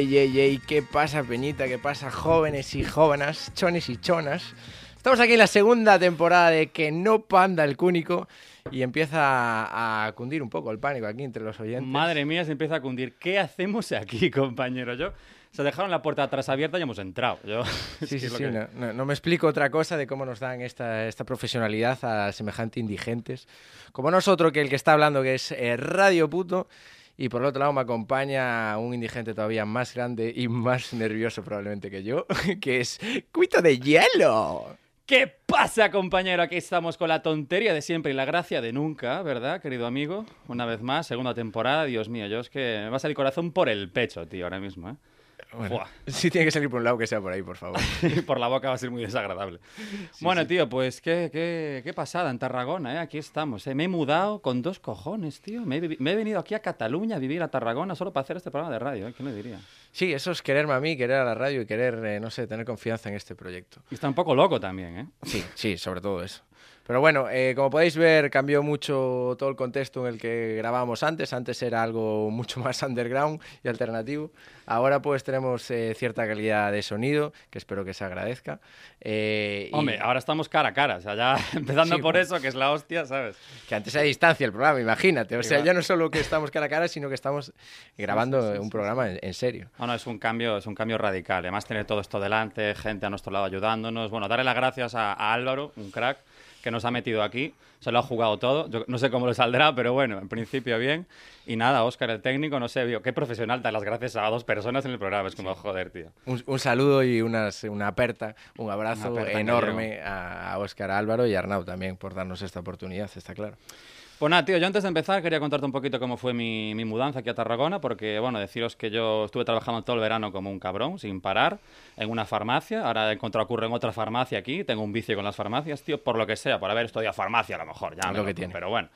Ey, ey, ey, ey, ey, ey, ¿qué pasa, Peñita? ¿Qué pasa, jóvenes y jóvenes, chones y chonas? Estamos aquí en la segunda temporada de Que no panda el cúnico y empieza a cundir un poco el pánico aquí entre los oyentes. Madre mía, se empieza a cundir. ¿Qué hacemos aquí, compañero? Yo se dejaron la puerta atrás abierta y hemos entrado. Yo, Sí, sí, sí, que- no, no- no me explico otra cosa de cómo nos dan esta, esta profesionalidad a semejante indigentes. Como nosotros, que el que está hablando que es eh, Radio Puto, y por el otro lado me acompaña un indigente todavía más grande y más nervioso probablemente que yo, que es Cuito de Hielo. ¿Qué pasa, compañero? Aquí estamos con la tontería de siempre y la gracia de nunca, ¿verdad, querido amigo? Una vez más, segunda temporada. Dios mío, yo es que me va a salir corazón por el pecho, tío, ahora mismo, ¿eh? Bueno, sí tiene que salir por un lado que sea por ahí, por favor. por la boca va a ser muy desagradable. bueno, tío, pues qué, qué, qué pasada en Tarragona, ¿eh? Aquí estamos. ¿eh? Me he mudado con dos cojones, tío. Me he, vivi- me he venido aquí a Cataluña a vivir a Tarragona solo para hacer este programa de radio, ¿eh? ¿Quién le diría? Sí, eso es quererme a mí, querer a la radio y querer, eh, no sé, tener confianza en este proyecto. Y está un poco loco también, ¿eh? Sí, sí, sobre todo eso. Pero bueno, eh, como podéis ver, cambió mucho todo el contexto en el que grabábamos antes. Antes era algo mucho más underground y alternativo. Ahora pues tenemos eh, cierta calidad de sonido, que espero que se agradezca. Eh, y Hombre, ahora estamos cara a cara, o sea, ya empezando Sí, por bueno. eso, que es la hostia, ¿sabes? Que antes a distancia el programa, imagínate. O sea, Igual. ya no solo que estamos cara a cara, sino que estamos grabando sí, sí, un programa en, en serio. No, no, es un cambio, es un cambio radical. Además, tener todo esto delante, gente a nuestro lado ayudándonos. Bueno, darle las gracias a, a Álvaro, un crack, que nos ha metido aquí. Se lo ha jugado todo. Yo no sé cómo le saldrá, pero bueno, en principio bien. Y nada, Óscar, el técnico, no sé, vio, qué profesional dar las gracias a dos personas en el programa. Es como, joder, tío. Un, un saludo y unas, una aperta, un abrazo aperta en enorme a, a Óscar Álvaro y a Arnau también por darnos esta oportunidad, está claro. Pues nada, tío, yo antes de empezar quería contarte un poquito cómo fue mi, mi mudanza aquí a Tarragona, porque, bueno, deciros que yo estuve trabajando todo el verano como un cabrón, sin parar, en una farmacia. Ahora he encontrado curro en otra farmacia aquí, tengo un vicio con las farmacias, tío, por lo que sea, por haber estudiado farmacia a lo mejor, ya lo que tiene. Pero bueno.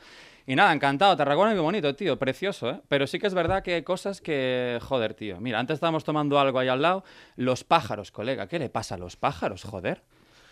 Y nada, encantado. Tarragona es muy bonito, tío, precioso, ¿eh? Pero sí que es verdad que hay cosas que, joder, tío. Mira, antes estábamos tomando algo ahí al lado. Los pájaros, colega, ¿qué le pasa a los pájaros, joder?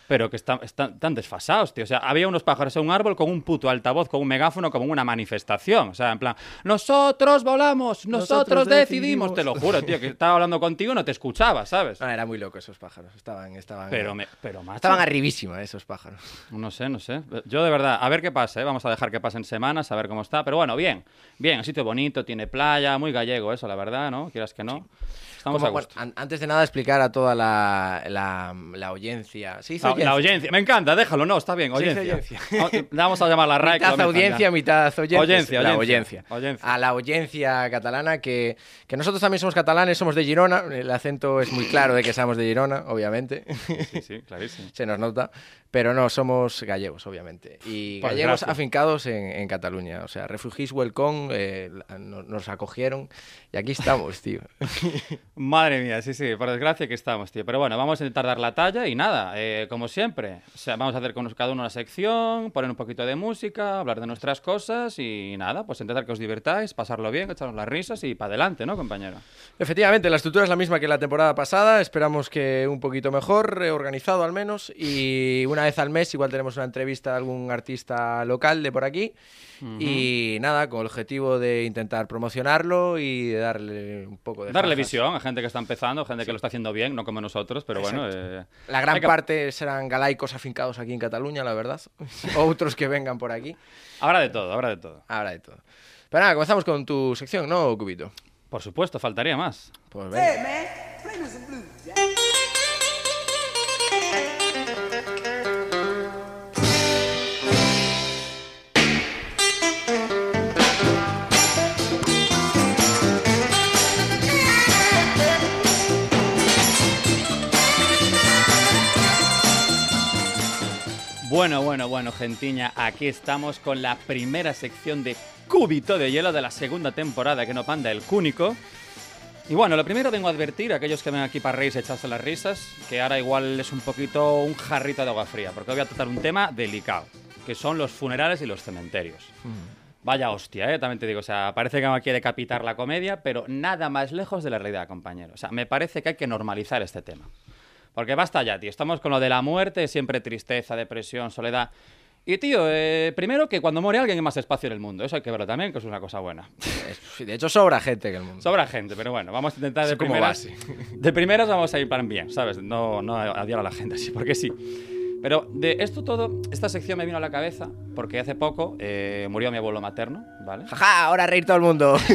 Pero que están, están tan desfasados, tío. O sea, había unos pájaros en un árbol con un puto altavoz, con un megáfono, como una manifestación. O sea, en plan, nosotros volamos, nosotros, Nosotros decidimos. decidimos. Te lo juro, tío, que estaba hablando contigo y no te escuchaba, ¿sabes? Ah, era muy loco esos pájaros, estaban, estaban, Pero, me, pero macho, estaban arribísima esos pájaros. no sé, no sé. Yo de verdad, a ver qué pasa, ¿eh? Vamos a dejar que pasen semanas, a ver cómo está. Pero bueno, bien, bien, un sitio bonito, tiene playa, muy gallego eso, la verdad, ¿no? Quieras que no. Estamos Como, a gusto. an- antes de nada, explicar a toda la, la, la audiencia. ¿Se dice La, audiencia? la audiencia, me encanta, déjalo, no, está bien, audiencia. audiencia. Vamos a llamarla RAE. que Mitad audiencia, mitad oyentes. Audiencia, La audiencia, audiencia. A la audiencia catalana, que, que nosotros también somos catalanes, somos de Girona. El acento es muy claro de que somos de Girona, obviamente. Sí, sí, clarísimo. Se nos nota. Pero no, somos gallegos, obviamente. Y Por gallegos desgracia. afincados en, en Cataluña. O sea, Refugees Welcome eh, nos acogieron. Y aquí estamos, tío. Madre mía, sí, sí, por desgracia que estamos, tío. Pero bueno, vamos a intentar dar la talla y nada, eh, como siempre. O sea, vamos a hacer con cada uno una sección, poner un poquito de música, hablar de nuestras cosas y nada, pues intentar que os divirtáis, pasarlo bien, echarnos las risas y para adelante, ¿no, compañero? Efectivamente, la estructura es la misma que la temporada pasada. Esperamos que un poquito mejor, eh, organizado al menos. Y una vez al mes igual tenemos una entrevista a algún artista local de por aquí. Y nada, con el objetivo de intentar promocionarlo y de darle un poco de... Darle fajas. visión a gente que está empezando, gente que lo está haciendo bien, no como nosotros, pero bueno. eh, La gran que- parte serán galaicos afincados aquí en Cataluña, la verdad. Otros que vengan por aquí. Habrá de todo, habrá de todo. Habrá de todo. Pero nada, comenzamos con tu sección, ¿no, Cubito? Por supuesto, faltaría más. Pues venga. Bueno, bueno, bueno, gentiña, aquí estamos con la primera sección de Cúbito de Hielo de la segunda temporada que no panda el cúnico. Y bueno, lo primero vengo a advertir a aquellos que ven aquí para reírse echarse las risas, que ahora igual es un poquito un jarrito de agua fría, porque voy a tratar un tema delicado, que son los funerales y los cementerios. Vaya hostia, ¿eh? también te digo, o sea, parece que me quiere decapitar la comedia, pero nada más lejos de la realidad, compañero. O sea, me parece que hay que normalizar este tema. Porque basta ya, tío, estamos con lo de la muerte, siempre tristeza, depresión, soledad. Y tío, eh, primero que cuando muere alguien hay más espacio en el mundo, eso hay que verlo también, que es una cosa buena. Es- De hecho, sobra gente en el mundo. Sobra gente, pero bueno, vamos a intentar de primeras. De primeras vamos a ir para bien, ¿sabes? No, no odiar a la gente así, porque sí. Pero de esto todo, esta sección me vino a la cabeza porque hace poco eh, murió mi abuelo materno, ¿vale? Jaja, ahora reír todo el mundo.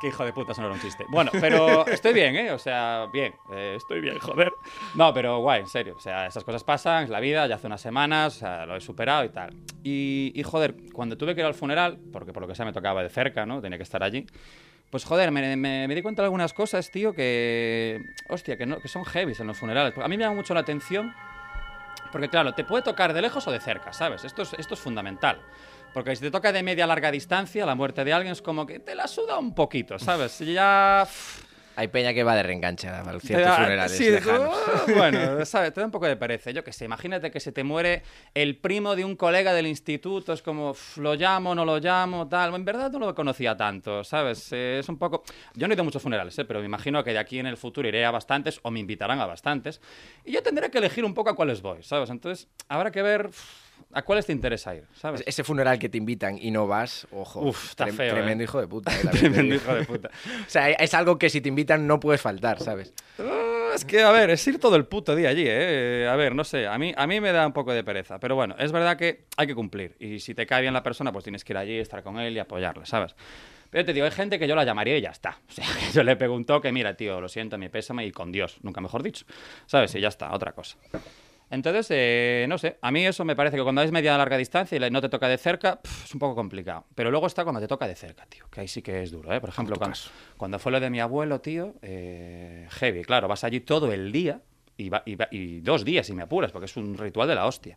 Qué hijo de puta, eso no era un chiste. Bueno, pero estoy bien, ¿eh? O sea, bien. eh, estoy bien, joder. No, pero guay, en serio. O sea, esas cosas pasan, es la vida, ya hace unas semanas, o sea, lo he superado y tal. Y, joder, cuando tuve que ir al funeral, porque por lo que sea me tocaba de cerca, ¿no? Tenía que estar allí. Pues joder, me, me- me di cuenta de algunas cosas, tío, que. Hostia, que, no, que son heavies en los funerales. A mí me llama mucho la atención. Porque claro, te puede tocar de lejos o de cerca, ¿sabes? Esto es, esto es fundamental. Porque si te toca de media larga distancia, la muerte de alguien es como que te la suda un poquito, ¿sabes? Ya... Hay peña que va de reenganche a ciertos funerales sí, lejanos. tú- bueno, ¿sabes? Te da un poco de pereza. Yo que sé, imagínate que se te muere el primo de un colega del instituto, es como, "Uf, lo llamo, no lo llamo, tal. En verdad no lo conocía tanto, ¿sabes? Eh, es un poco... Yo no he ido a muchos funerales, ¿eh? pero me imagino que de aquí en el futuro iré a bastantes o me invitarán a bastantes. Y yo tendré que elegir un poco a cuáles voy, ¿sabes? Entonces, habrá que ver a cuáles te interesa ir, ¿sabes? Ese funeral que te invitan y no vas, ojo. Uf, está feo, Tremendo eh. hijo de puta. eh, Tremendo hijo de puta. O sea, es algo que si te invitan no puedes faltar, ¿sabes? Ah, Es que, a ver, es ir todo el puto día allí, ¿eh? A ver, no sé, a mí, a mí me da un poco de pereza. Pero bueno, es verdad que hay que cumplir. Y si te cae bien la persona, pues tienes que ir allí, estar con él y apoyarle, ¿sabes? Pero te digo, hay gente que yo la llamaría y ya está. O sea, que yo le pregunto que, mira, tío, lo siento, mi pésame y con Dios, nunca mejor dicho. ¿Sabes? Y ya está, otra cosa. Entonces, eh, no sé, a mí eso me parece que cuando es media larga distancia y no te toca de cerca, pf, es un poco complicado. Pero luego está cuando te toca de cerca, tío, que ahí sí que es duro, ¿eh? Por ejemplo, cuando, cuando fue lo de mi abuelo, tío, eh, heavy, claro, vas allí todo el día y, va- y va- y dos días si me apuras, porque es un ritual de la hostia.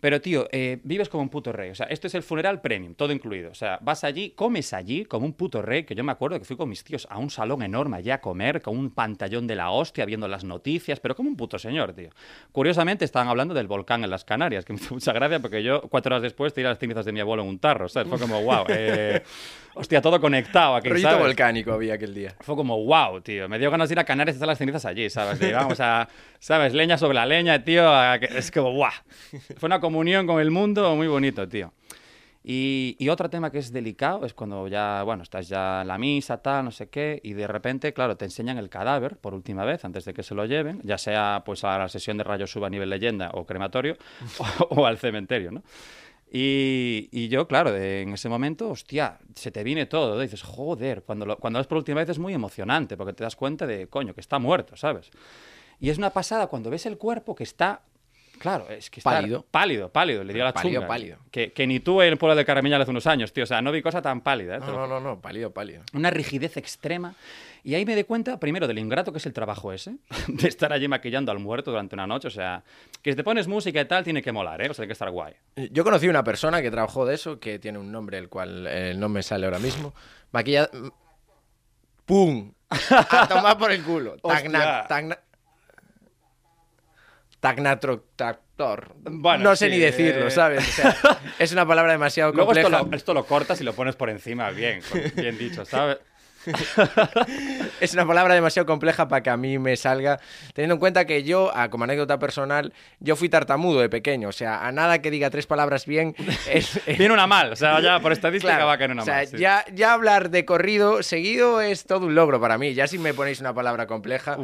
Pero, tío, eh, vives como un puto rey. O sea, esto es el funeral premium, todo incluido. O sea, vas allí, comes allí como un puto rey, que yo me acuerdo que fui con mis tíos a un salón enorme allá a comer, con un pantallón de la hostia, viendo las noticias, pero como un puto señor, tío. Curiosamente, estaban hablando del volcán en las Canarias, que me hizo mucha gracia porque yo, cuatro horas después, tiré las cenizas de mi abuelo en un tarro, ¿sabes? Fue como, wow, eh, hostia, todo conectado aquí, Rollito ¿sabes? volcánico había aquel día. Fue como, wow, tío. Me dio ganas de ir a Canarias y echar las cenizas allí, ¿sabes? De, vamos a, ¿sabes? Leña sobre la leña, tío. Es como, wow. Fue una comunión con el mundo muy bonito, tío. Y, otro tema que es delicado es cuando ya, bueno, estás ya en la misa, tal, no sé qué, y de repente, claro, te enseñan el cadáver por última vez antes de que se lo lleven, ya sea pues a la sesión de rayos suba a nivel leyenda o crematorio o, al cementerio, ¿no? Y, yo, claro, en ese momento, hostia, se te viene todo. ¿no? Dices, joder, cuando lo, cuando lo ves por última vez es muy emocionante porque te das cuenta de, coño, que está muerto, ¿sabes? Y es una pasada cuando ves el cuerpo que está. Claro, es que está Pálido. Pálido, pálido, le dio la Pálido, chunga. pálido. Que, que ni tú en el pueblo de Caramiñal hace unos años, tío. O sea, no vi cosa tan pálida, ¿eh? No, no, no, no, pálido, pálido. una rigidez extrema. Y ahí me di cuenta, primero, del ingrato que es el trabajo ese, de estar allí maquillando al muerto durante una noche. O sea, que si te pones música y tal, tiene que molar, ¿eh? O sea, hay que estar guay. Yo conocí una persona que trabajó de eso, que tiene un nombre, el cual eh, no me sale ahora mismo. Maquilla... ¡Pum! A tomar por el culo. Tagna... Hostia. Tagna... Tagnatroctor. Bueno, no sé sí, ni decirlo, eh. ¿sabes? O sea, es una palabra demasiado Luego esto compleja. lo, esto lo cortas y lo pones por encima, bien, bien dicho, ¿sabes? Es una palabra demasiado compleja para que a mí me salga. Teniendo en cuenta que yo, ah, como anécdota personal, yo fui tartamudo de pequeño. O sea, a nada que diga tres palabras bien es, Viene una mal, o sea, ya por estadística Claro, va a caer una o sea, mal. sí. ya, ya hablar de corrido seguido es todo un logro para mí. Ya si me ponéis una palabra compleja.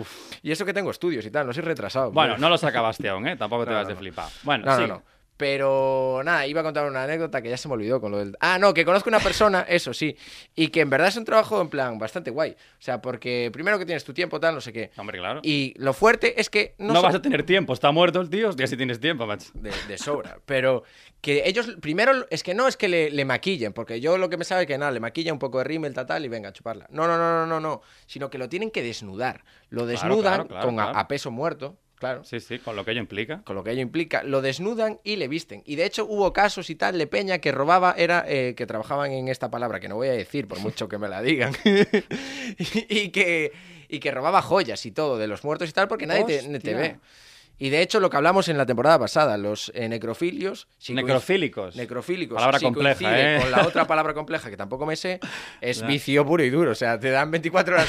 Y eso que tengo estudios y tal, no soy retrasado. Bueno, no los acabaste aún, ¿eh? Tampoco te No, vas no, de no. Bueno, No, sí. Pero nada, iba a contar una anécdota que ya se me olvidó con lo del. Ah, no, que conozco una persona, eso sí, y que en verdad es un trabajo en plan bastante guay. O sea, porque primero que tienes tu tiempo, tal, no sé qué. Hombre, claro. Y lo fuerte es que no, no son- vas a tener tiempo, está muerto el tío, hostia, si tienes tiempo, macho. de, de sobra. Pero que ellos, primero, es que no es que le, le maquillen, porque yo lo que me sabe es que nada, le maquilla un poco de rímel, tal, tal, y venga, a chuparla. No, no, no, no, no, no. Sino que lo tienen que desnudar. Lo desnudan claro, claro, con. A, peso muerto. Claro. Sí, sí, con lo que ello implica. con lo que ello implica, lo desnudan y le visten. Y de hecho hubo casos y tal de Peña que robaba, era eh, que trabajaban en esta palabra, que no voy a decir por mucho que me la digan, y, y que, y que robaba joyas y todo de los muertos y tal porque nadie te, ve. Y de hecho lo que hablamos en la temporada pasada, los eh, necrofilios... si Necrofílicos. Necrofílicos. Palabra si compleja, ¿eh? Con la otra palabra compleja que tampoco me sé, es vicio puro y duro. O sea, te dan 24 horas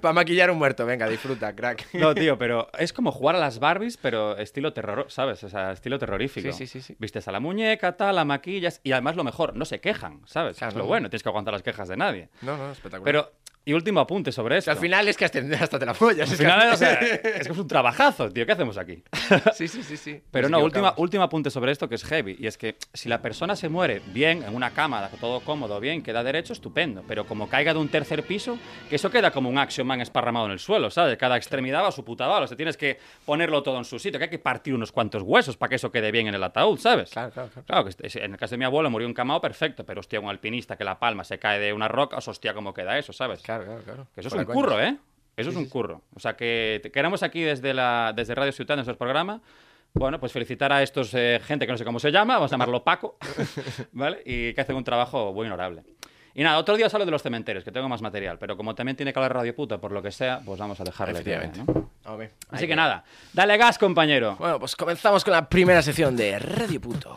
para maquillar un muerto. Venga, disfruta, crack. No, tío, pero es como jugar a las Barbies, pero estilo terror, ¿sabes? O sea, estilo terrorífico. Sí, sí, sí, sí. Vistes a la muñeca, tal, la maquillas, y además lo mejor, no se quejan, ¿sabes? Claro, es lo no. bueno, tienes que aguantar las quejas de nadie. No, no, espectacular. Pero, y último apunte sobre esto. al final es que hasta, hasta te la follas. Al es final, al- o sea, es que es un trabajazo, tío, ¿qué hacemos aquí? Sí, sí, sí, sí. Pero no, última, último apunte sobre esto que es heavy. Y es que si la persona se muere bien, en una cama, todo cómodo, bien, queda derecho, estupendo. Pero como caiga de un tercer piso, que eso queda como un Action Man esparramado en el suelo, ¿sabes? Cada extremidad va a su puta bala. O sea, tienes que ponerlo todo en su sitio, que hay que partir unos cuantos huesos para que eso quede bien en el ataúd, ¿sabes? Claro, claro, claro. Claro, que es- en el caso de mi abuelo murió encamado, perfecto. Pero hostia, un alpinista que la palma se cae de una roca, os hostia, cómo queda eso, ¿sabes? Claro, claro, claro. Que eso es Fuera un curro, ¿eh? Eso es un curro. O sea, que queremos aquí desde, la, desde Radio Ciudad, en nuestro programa, bueno, pues felicitar a estos eh, gente que no sé cómo se llama, vamos a llamarlo Paco, ¿vale? Y que hacen un trabajo muy honorable. Y nada, otro día os hablo de los cementerios, que tengo más material, pero como también tiene que hablar Radio Puta, por lo que sea, pues vamos a dejarle que, Efectivamente. ¿no? Hombre, Así que nada, dale gas, compañero. Bueno, pues comenzamos con la primera sección de Radio Puto.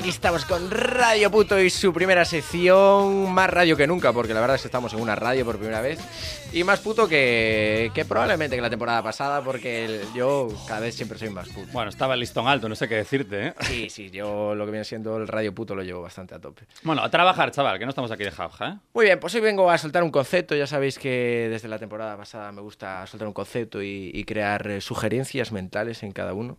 aquí estamos con Radio Puto y su primera sección, más radio que nunca, porque la verdad es que estamos en una radio por primera vez, y más puto que, que probablemente que la temporada pasada, porque el- yo cada vez siempre soy más puto. Bueno, estaba el listón alto, no sé qué decirte, ¿eh? Sí, sí, yo lo que viene siendo el Radio Puto lo llevo bastante a tope. Bueno, a trabajar, chaval, que no estamos aquí de jauja, ¿eh? Muy bien, pues hoy vengo a soltar un concepto. Ya sabéis que desde la temporada pasada me gusta soltar un concepto y, y crear eh, sugerencias mentales en cada uno.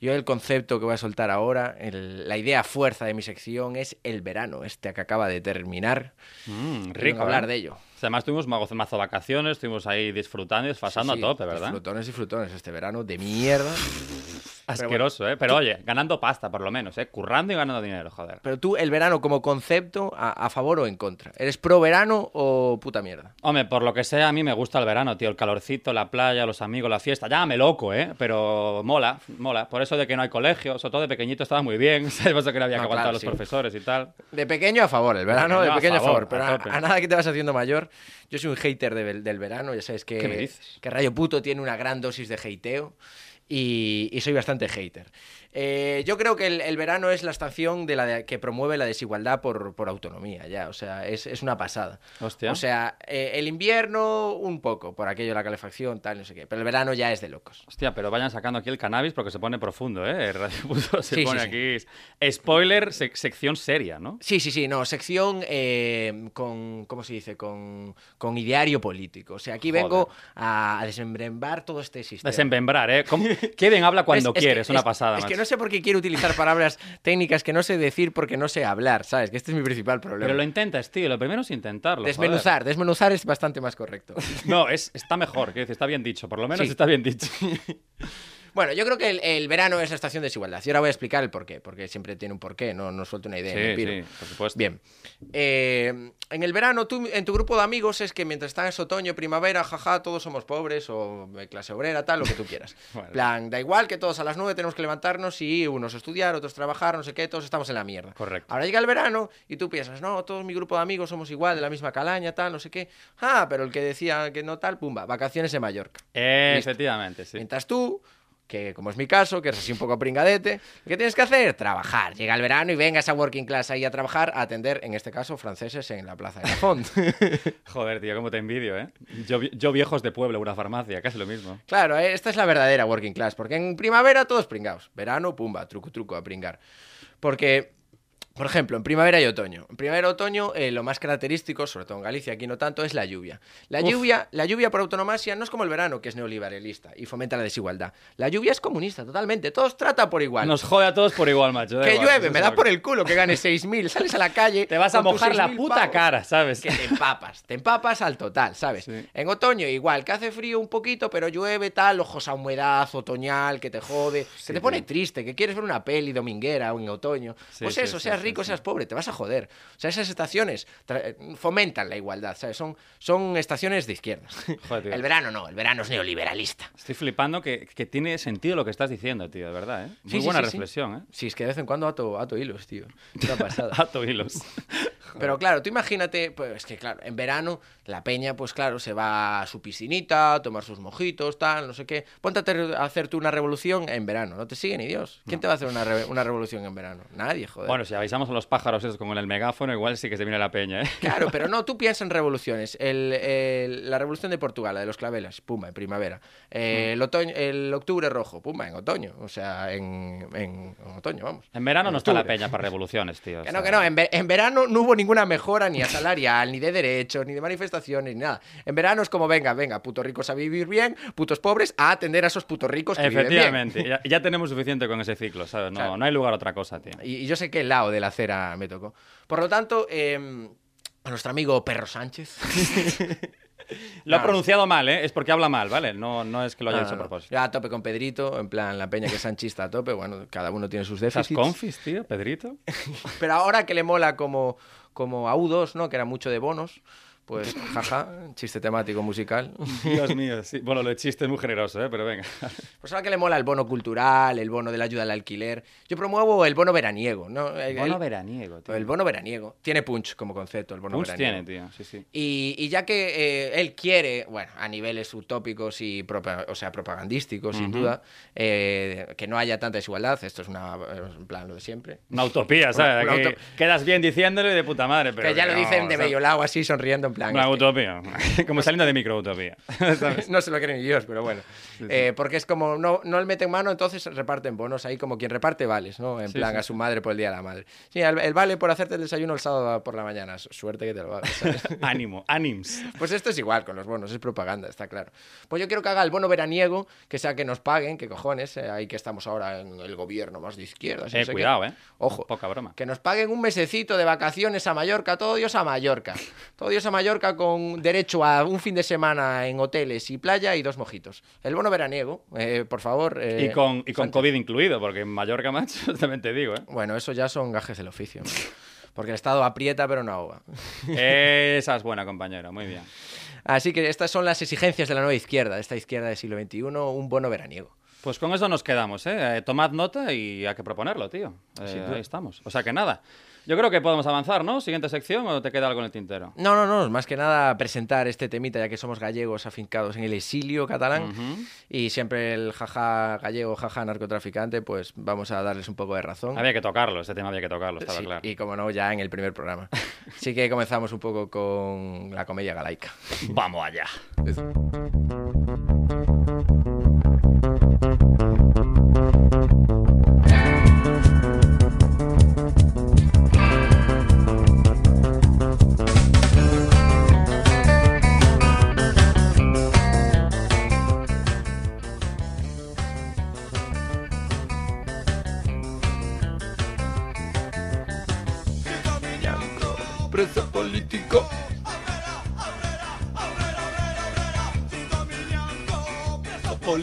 Yo el concepto que voy a soltar ahora, el- la idea fuerza de mi sección es el verano, este que acaba de terminar. Mm, rico, hablar ¿eh? de ello. O sea, Además tuvimos mazo, mazo vacaciones, estuvimos ahí disfrutando y desfasando Sí, sí, a tope, ¿verdad? Frutones y frutones este verano de mierda. Asqueroso, ¿eh? Pero oye, ganando pasta por lo menos, ¿eh? Currando y ganando dinero, joder. Pero tú, el verano como concepto, a, a favor o en contra? ¿Eres pro verano o puta mierda? Hombre, por lo que sea, a mí me gusta el verano, tío. El calorcito, la playa, los amigos, la fiesta. Llámame loco, ¿eh? Pero mola, mola. Por eso de que no hay colegio, sobre todo de pequeñito estaba muy bien. ¿Sabes? Por eso que no había No, que aguantar claro, a los sí. profesores y tal. De pequeño a favor, el verano pequeño de a pequeño a favor, favor, pero a a, a nada que te vas haciendo mayor. Yo soy un hater de- del verano, ya sabes que, ¿Qué me dices? que Rayo Puto tiene una gran dosis de hateo y, soy bastante hater. Eh, yo creo que el, el verano es la estación de la de- que promueve la desigualdad por, por autonomía, ya, o sea, es, es una pasada. Hostia. O sea, eh, el invierno un poco, por aquello de la calefacción, tal, no sé qué, pero el verano ya es de locos. Hostia, pero vayan sacando aquí el cannabis porque se pone profundo, ¿eh? Radio Puto se Sí, pone sí. aquí. Spoiler, sec- sección seria, ¿no? Sí, sí, sí, no, sección eh, con, ¿cómo se dice? Con, con ideario político. O sea, aquí Joder. vengo a, a todo este sistema. Desembembrar, ¿eh? ¿Cómo? Bien habla cuando Es- es quiere, que- es una pasada. Es macho. No sé por qué quiero utilizar palabras técnicas que no sé decir porque no sé hablar, ¿sabes? Que este es mi principal problema. Pero lo intentas, tío. Lo primero es intentarlo. joder. desmenuzar, desmenuzar es bastante más correcto. No, es, está mejor, decir, está bien dicho. Por lo menos Sí. está bien dicho. Bueno, yo creo que el, el verano es la estación de desigualdad. Y ahora voy a explicar el porqué, porque siempre tiene un porqué, no, no suelto una idea. me Sí, por supuesto. Bien. Eh, en el verano, tú, en tu grupo de amigos es que mientras estás otoño, primavera, jaja, todos somos pobres o de clase obrera, tal, lo que tú quieras. Bueno. plan, da igual que todos a las nueve tenemos que levantarnos y unos estudiar, otros trabajar, no sé qué, todos estamos en la mierda. Correcto. Ahora llega el verano y tú piensas, no, todo mi grupo de amigos somos igual, de la misma calaña, tal, no sé qué. Ah, pero el que decía que no tal, pumba, vacaciones en Mallorca. Eh, efectivamente, sí. Mientras tú, que como es mi caso, que eres así un poco pringadete, ¿qué tienes que hacer? Trabajar. Llega el verano y vengas a working class ahí a trabajar, a atender, en este caso, franceses en la plaza de la Font. Joder, tío, cómo te envidio, ¿eh? Yo, yo viejos de pueblo, una farmacia, casi lo mismo. claro, eh, esta es la verdadera working class, porque en primavera todos pringados. Verano, pumba, truco, truco a pringar. Porque Por ejemplo, en primavera y otoño. En primavera y otoño, eh, lo más característico, sobre todo en Galicia, aquí no tanto, es la lluvia. La Uf. lluvia, la lluvia por autonomasia no es como el verano, que es neoliberalista y fomenta la desigualdad. La lluvia es comunista, totalmente. Todos trata por igual. Nos jode a todos por igual, macho. que igual, llueve, me da por el culo que gane 6.000. Sales a la calle. Te vas a mojar la 6.000 puta pavos. cara, ¿sabes? Que te empapas, te empapas al total, ¿sabes? Sí. En otoño igual, que hace frío un poquito, pero llueve tal, ojos a humedad otoñal, que te jode, Sí, que te pone tío. triste, que quieres ver una peli dominguera o en otoño. Sí, pues eso, seas rico, seas pobre, te vas a joder. O sea, esas estaciones eh, fomentan la igualdad, ¿sabes? Son, son estaciones de. Joder, tío. El verano no, el verano es neoliberalista. Estoy flipando que, que tiene sentido lo que estás diciendo, tío, de verdad, ¿eh? Muy Sí, buena sí, sí. reflexión, ¿eh? Sí, es que de vez en cuando ato, ato hilos, tío. Una pasada. Ato hilos. Pero claro, tú imagínate, pues es que claro, en verano la peña, pues claro, se va a su piscinita, a tomar sus mojitos, tal, no sé qué. Ponte a, hacer- a hacer tú una revolución en verano, no te sigue ni Dios. ¿Quién te va a hacer una, re- una revolución en verano? Nadie, joder. Bueno, si avisamos a los pájaros esos con el megáfono, igual sí que se viene la peña, ¿eh? Claro, pero no, tú piensas en revoluciones. El- el- la revolución de Portugal, la de los claveles, pumba, en primavera. Eh, el, otoño, el octubre rojo, pumba, en otoño. O sea, en, en- en otoño, vamos. En verano En no está la peña para revoluciones, tío. o Que no, sea, que no, en, en verano no hubo ninguna mejora ni a salarial, ni de derechos, ni de manifestaciones, ni nada. En verano es como, venga, venga, putos ricos a vivir bien, putos pobres a atender a esos putos ricos que viven bien. Efectivamente, ya, ya tenemos suficiente con ese ciclo, ¿sabes? No, Claro. no hay lugar a otra cosa, tío. Y, y yo sé el lado de la acera me tocó. Por lo tanto, eh, a nuestro amigo Perro Sánchez. Lo ha No. pronunciado mal, ¿eh? Es porque habla mal, ¿vale? No, no es que lo haya No, hecho a no. propósito. Ya a tope con Pedrito, en plan la peña que es sanchista a tope, bueno, cada uno tiene sus ¿Esas déficits. confis, tío, Pedrito? Pero ahora que le mola como, como a U2, ¿no? Que era mucho de bonos, pues jaja, chiste temático musical. Dios mío, sí. Bueno, lo de chiste es muy generoso, ¿eh? Pero venga. Pues ahora que le mola el bono cultural, el bono de la ayuda al alquiler, yo promuevo el bono veraniego, ¿no? El, Bono el- veraniego, tío. el bono veraniego. Tiene punch como concepto, el bono Punch veraniego. tiene, tío, sí, sí. Y, y ya que eh, él quiere, bueno, a niveles utópicos y o sea, propagandísticos, sin Ujú. duda, eh, que no haya tanta desigualdad, esto es una, en plan lo de siempre. Una utopía, ¿sabes? Una- una Que auto- quedas bien diciéndolo y de puta madre, pero que ya lo no, dicen de medio lado así, sonriendo en plan... Una es que- utopía. Como saliendo de microutopía. no se lo cree ni Dios, pero bueno. Eh, porque es como, no, no le meten mano, entonces reparten bonos ahí como quien reparte vales, ¿no? En Sí, plan sí, a su madre por el Día de la Madre. Sí, el, el vale por hacerte el desayuno el sábado por la mañana. Su- Suerte que te lo hagas, ¿sabes? Ánimo, ánims. Pues esto es igual con los bonos, es propaganda, está claro. Pues yo quiero que haga el bono veraniego, que sea que nos paguen, que cojones, eh, ahí que estamos ahora en el gobierno más de izquierda. Eh, cuidado, ¿eh? Ojo. Poca broma. Que nos paguen un mesecito de vacaciones a Mallorca, todo Dios a Mallorca. Todo Dios a Mallorca con derecho a un fin de semana en hoteles y playa y dos mojitos. El bono veraniego, eh, por favor. eh, Y con, y con. COVID incluido, porque en Mallorca, macho, también te digo, ¿eh? Bueno, eso ya son gajes del oficio. Porque el Estado aprieta pero no ahoga. Esa es buena, compañero, muy bien. Así que estas son las exigencias de la nueva izquierda, de esta izquierda del siglo XXI, un bono veraniego. Pues con eso nos quedamos, ¿eh? Eh, Tomad nota y hay que proponerlo, tío. Eh, ahí estamos. O sea que nada. Yo creo que podemos avanzar, ¿no? Siguiente sección o te queda algo en el tintero. No, no, no, más que nada presentar este temita, ya que somos gallegos afincados en el exilio catalán Ujú. y siempre el jaja gallego, jaja narcotraficante, pues vamos a darles un poco de razón. Había que tocarlo, ese tema había que tocarlo, estaba Sí, claro. Y como no, ya en el primer programa. Así que comenzamos un poco con la comedia galaica. Vamos allá.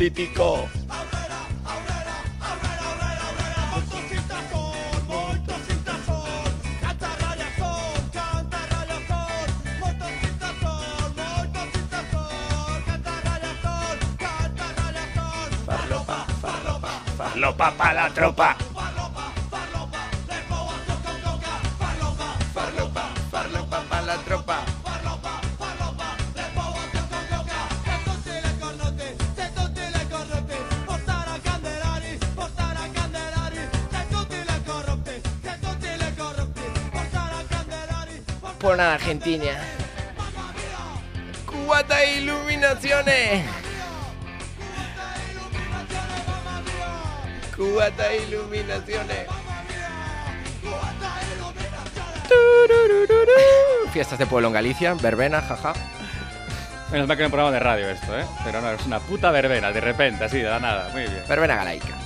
Político. Farlopa, farlopa, farlopa pa la tropa. Nada, Argentina. Cubata Iluminaciones. Cubata Iluminaciones. Fiestas de pueblo en Galicia, verbena, jaja. Menos mal que no programa de radio esto, ¿eh? Pero no, es una puta verbena, de repente, así, de la nada. Muy bien. Verbena galaica.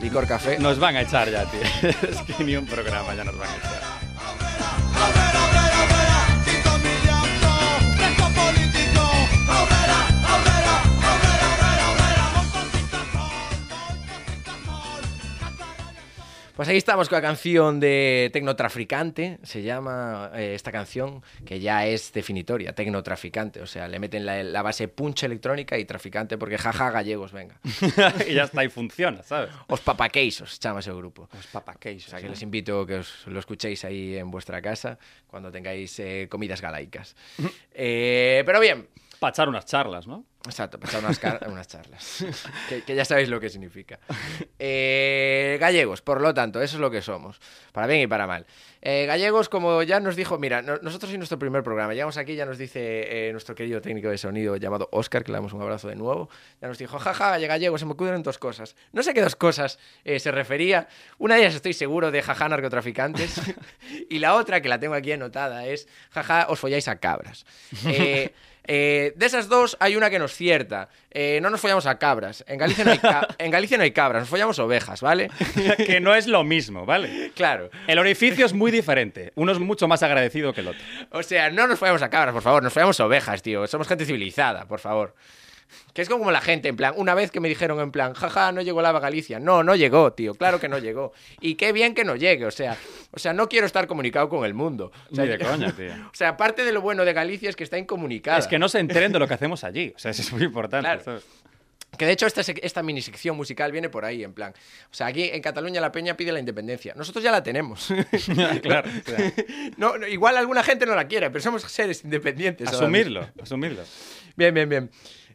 Licor café. Nos van a echar ya, tío. Es que ni un programa ya nos van a echar. Pues ahí estamos con la canción de Tecnotraficante, se llama eh, esta canción, que ya es definitoria, Tecnotraficante, o sea, le meten la, la base puncha electrónica y traficante, porque jaja gallegos, venga. y ya está, y funciona, ¿sabes? Os papaqueisos, chama ese grupo. Los papaqueisos. O sea, que les invito a que os lo escuchéis ahí en vuestra casa cuando tengáis eh, comidas galaicas. Eh, pero bien, Para echar unas charlas, ¿no? Exacto, para echar unas, charlas. que, que ya sabéis lo que significa. Eh, gallegos, por lo tanto, eso es lo que somos. Para bien y para mal. Eh, gallegos, como ya nos dijo, mira, no- nosotros en nuestro primer programa, llegamos aquí, ya nos dice eh, nuestro querido técnico de sonido llamado Oscar, que le damos un abrazo de nuevo, ya nos dijo, jaja, gallegos, se me ocurren dos cosas. No sé qué dos cosas se refería. Una de ellas estoy seguro de jaja narcotraficantes. y la otra, que la tengo aquí anotada, es jaja, os folláis a cabras. Eh, de esas dos hay una que nos cierta. Eh, no nos follamos a cabras. En Galicia no hay, en Galicia no hay cabras, nos follamos ovejas, ¿vale? que no es lo mismo, ¿vale? claro. El orificio es muy diferente. Uno es mucho más agradecido que el otro. O sea, no nos follamos a cabras, por favor, nos follamos a ovejas, tío. Somos gente civilizada, por favor. Que es como la gente, en plan, una vez que me dijeron en plan, jaja, no llegó Lava Galicia. No, no llegó, tío, claro que no llegó. Y qué bien que no llegue, o sea, o sea, no quiero estar comunicado con el mundo. O sea, Ni de coña, tío. O sea, parte de lo bueno de Galicia es que está incomunicada. Es que no se enteren de lo que hacemos allí. O sea, eso es muy importante. Claro. Que de hecho esta, esta mini sección musical viene por ahí, en plan. O sea, aquí en Cataluña la peña pide la independencia. Nosotros ya la tenemos. claro. o sea, no, no, igual alguna gente no la quiere, pero somos seres independientes. asumirlo, asumirlo. Bien, bien, bien.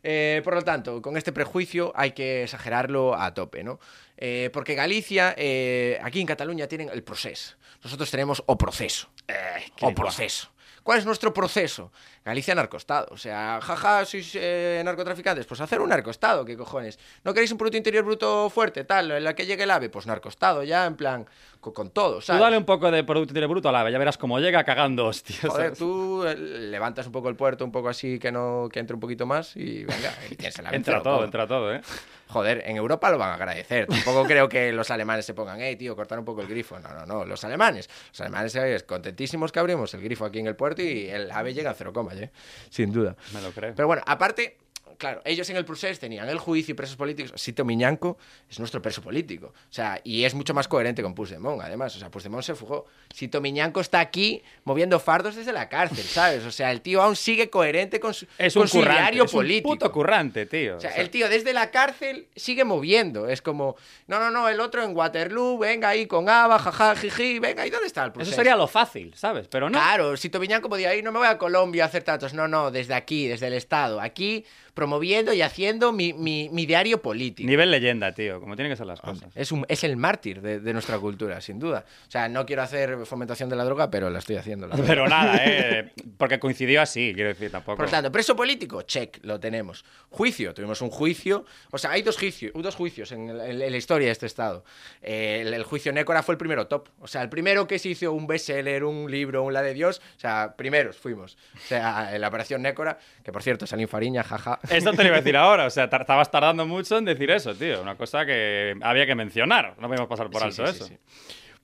Eh, por lo tanto, con este prejuicio hay que exagerarlo a tope, ¿no? Eh, porque Galicia, eh, aquí en Cataluña tienen el proceso. Nosotros tenemos o proceso. qué o proceso. ¿Cuál es nuestro proceso? Galicia narcostado. O sea, jaja, sois eh, narcotraficantes. Pues hacer un narcostado, ¿qué cojones? ¿No queréis un Producto Interior Bruto fuerte, tal, en la que llegue el ave? Pues narcostado, ya, en plan, con, con todo, Tú dale un poco de producto interior bruto al ave, ya verás cómo llega cagando hostias. Tú eh, levantas un poco el puerto, un poco así, que no que entre un poquito más y venga, y tienes el ave, Entra todo, entra todo, ¿eh? Joder, en Europa lo van a agradecer. Tampoco creo que los alemanes se pongan, hey, tío, cortar un poco el grifo. No, no, no. Los alemanes, los alemanes eh, contentísimos que abrimos el grifo aquí en el puerto y el ave llega a cero coma, ¿eh? Sin duda. Me lo creo. Pero bueno, aparte, claro, ellos en el procés tenían el juicio y presos políticos. Sito Miñanco es nuestro preso político. O sea, y es mucho más coherente con Puigdemont, además. O sea, Puigdemont se fugó. Sito Miñanco está aquí moviendo fardos desde la cárcel, ¿sabes? O sea, el tío aún sigue coherente con su, Es un currante, ideario es un político. puto currante, tío. O sea, O sea, el tío desde la cárcel sigue moviendo. Es como, no, no, no, el otro en Waterloo, venga ahí con Ava, jaja, jiji, venga, ¿y dónde está el Eso proceso? sería lo fácil, ¿sabes? Pero no. Claro, si Tomiñanco podía ir, no me voy a Colombia a hacer tratos. No, no, desde aquí, desde el Estado. Aquí promoviendo y haciendo mi, mi- mi diario político. Nivel leyenda, tío, como tienen que ser las cosas. Es, un, es el mártir de, de nuestra cultura, sin duda. O sea, no quiero hacer fomentación de la droga, pero la estoy haciendo. la. Pero nada, ¿eh? Porque coincidió así, quiero decir, tampoco. Por tanto, preso político, check, lo tenemos. Juicio, tuvimos un juicio. O sea, hay dos, juicio- dos juicios en, el- en la historia de este estado. Eh, el, el juicio Nécora fue el primero top. O sea, el primero que se hizo un bestseller, un libro, un la de Dios. O sea, primeros fuimos. O sea, en la operación Nécora, que por cierto, Salín Fariña, jaja. Esto te lo iba a decir ahora, o sea, estabas tardando mucho en decir eso, tío. Una cosa que había que mencionar. No podemos pasar por Sí, alto sí, eso. sí.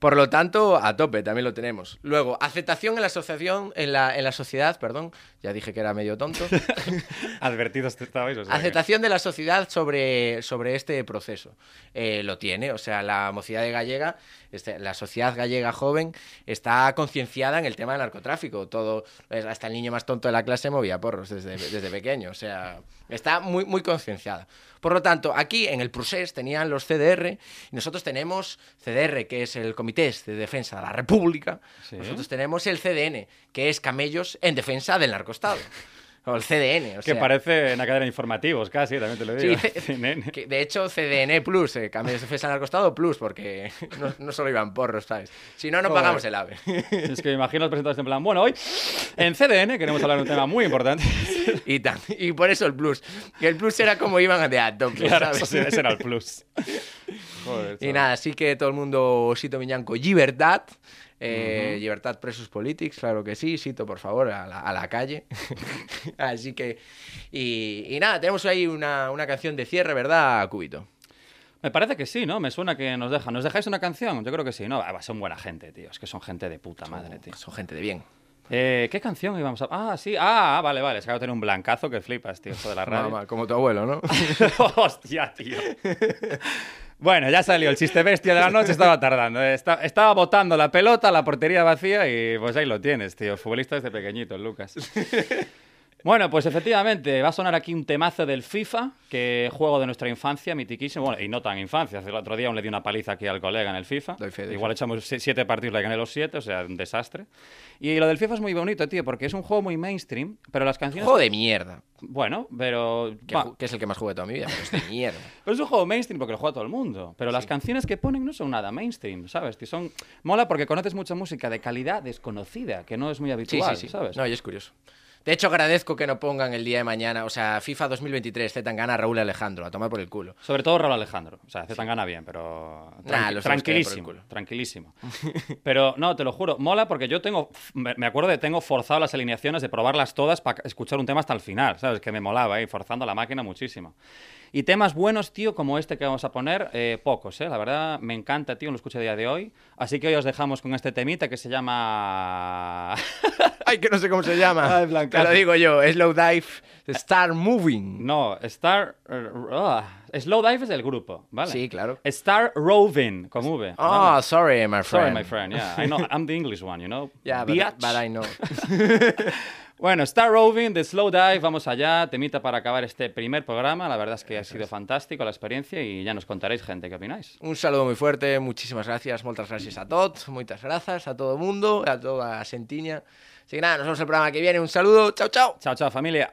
Por lo tanto, a tope, también lo tenemos. Luego, aceptación en la asociación, en la, en la sociedad, perdón. Ya dije que era medio tonto. Advertidos te estabais, o sea. que- Aceptación de la sociedad sobre, sobre este proceso. Eh, lo tiene, o sea, la mocidad de gallega, este, la sociedad gallega joven, está concienciada en el tema del narcotráfico. Todo, es- hasta el niño más tonto de la clase movía porros desde, desde pequeño, o sea, está muy, muy concienciada. Por lo tanto, aquí en el Prusés tenían los CDR y nosotros tenemos CDR, que es el Comité de Defensa de la República. Sí. Nosotros tenemos el CDN, que es Camellos en Defensa del Narcostado. O el CDN, o Que sea, parece una cadena de informativos, casi, también te lo Sí, digo. C- CNN. que de hecho CDN Plus, eh, cambios de defensa al costado Plus, porque no, no solo iban porros, ¿sabes? Si no, no Joder. pagamos el AVE. Es que me imagino los presentadores en plan, bueno, hoy en CDN queremos hablar de un tema muy importante. y, tan- y por eso el Plus. Que el Plus era como iban de a tope, Claro, ¿sabes? eso sí, ese era el plus. Joder, Y nada, así que todo el mundo, Sito Miñanco, libertad. Eh, Libertad Presos Politics, claro que sí. Sito, por favor, a la, a la calle. Así que. Y, y nada, tenemos ahí una, una canción de cierre, ¿verdad, Cubito? Me parece que sí, ¿no? Me suena que nos dejan. ¿Nos dejáis una canción? Yo creo que sí, ¿no? Ah, son buena gente, tío. Es que son gente de puta madre, tío. Son gente de bien. Eh, ¿Qué canción íbamos a...? Ah, sí. Ah, vale, vale. Es que tener un blancazo que flipas, tío. Esto de la radio. Mamá, como tu abuelo, ¿no? Hostia, tío. Bueno, ya salió el chiste bestia de la noche, estaba tardando. eh. Esta- estaba botando la pelota, la portería vacía y pues ahí lo tienes, tío. Futbolista desde pequeñito, Lucas. Bueno, pues efectivamente, va a sonar aquí un temazo del FIFA, que juego de nuestra infancia, mitiquísimo. Bueno, y no tan infancia. El otro día aún le di una paliza aquí al colega en el FIFA. Doy fe, doy Igual echamos si- siete partidos, le gané los siete, o sea, un desastre. Y lo del FIFA es muy bonito, tío, porque es un juego muy mainstream, pero las canciones... Juego de mierda. Bueno, pero... Que, ju- que es el que más jugué toda mi vida, pero es de mierda. pero es un juego mainstream porque lo juega todo el mundo. Pero las canciones que ponen no son nada mainstream, ¿sabes? Que son... Mola porque conoces mucha música de calidad desconocida, que no es muy habitual, sí, sí. ¿sabes? No, y es curioso. De hecho, agradezco que no pongan el día de mañana, o sea, FIFA 2023, Z gana Raúl Alejandro, a tomar por el culo. Sobre todo Raúl Alejandro. O sea, tan gana bien, pero... Nah, tranquilísimo, tranquilísimo. Pero no, te lo juro, mola porque yo tengo... Me acuerdo de tengo forzado las alineaciones de probarlas todas para escuchar un tema hasta el final, ¿sabes? Que me molaba, ¿eh? Forzando la máquina muchísimo. Y temas buenos, tío, como este que vamos a poner, eh, pocos, ¿eh? La verdad, me encanta, tío, lo escuché a día de hoy. Así que hoy os dejamos con este temita que se llama... Ay, que no sé cómo se llama. Ay. Te lo digo yo, Slow Dive Star Moving. No, Star... uh, Slow Dive es el grupo, ¿vale? Sí, claro. Star Roving, con V. Oh, ¿vale? sorry, my friend. Sorry, my friend. Yeah, I know. I'm the English one, you know. Yeah, but, but I know. Bueno, Star Roving de Slow Dive, vamos allá. Temita para acabar este primer programa. La verdad es que ha sido fantástico la experiencia y ya nos contaréis, gente, ¿qué opináis? Un saludo muy fuerte, muchísimas gracias, muchas gracias a todos, muchas gracias a todo el mundo, a toda la Sentiña. Así que nada, nos vemos el programa que viene. Un saludo, chao, chao. Chao, chao, familia.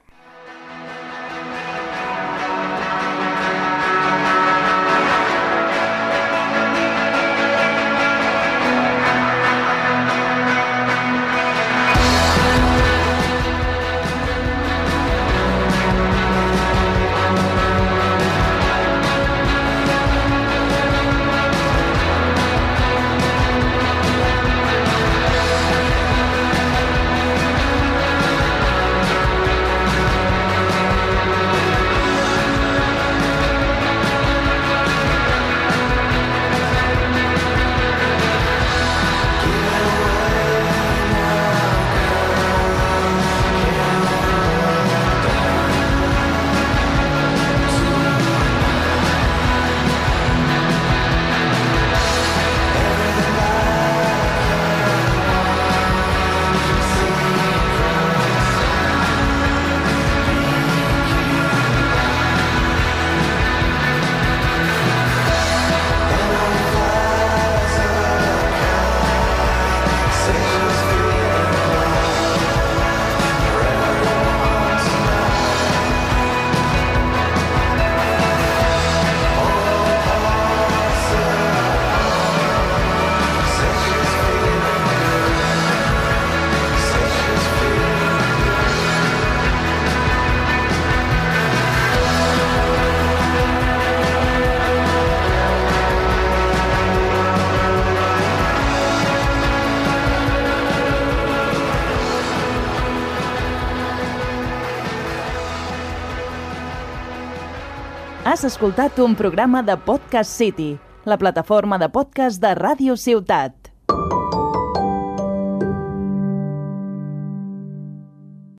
Has escoltat un programa de Podcast City, la plataforma de podcast de Ràdio Ciutat.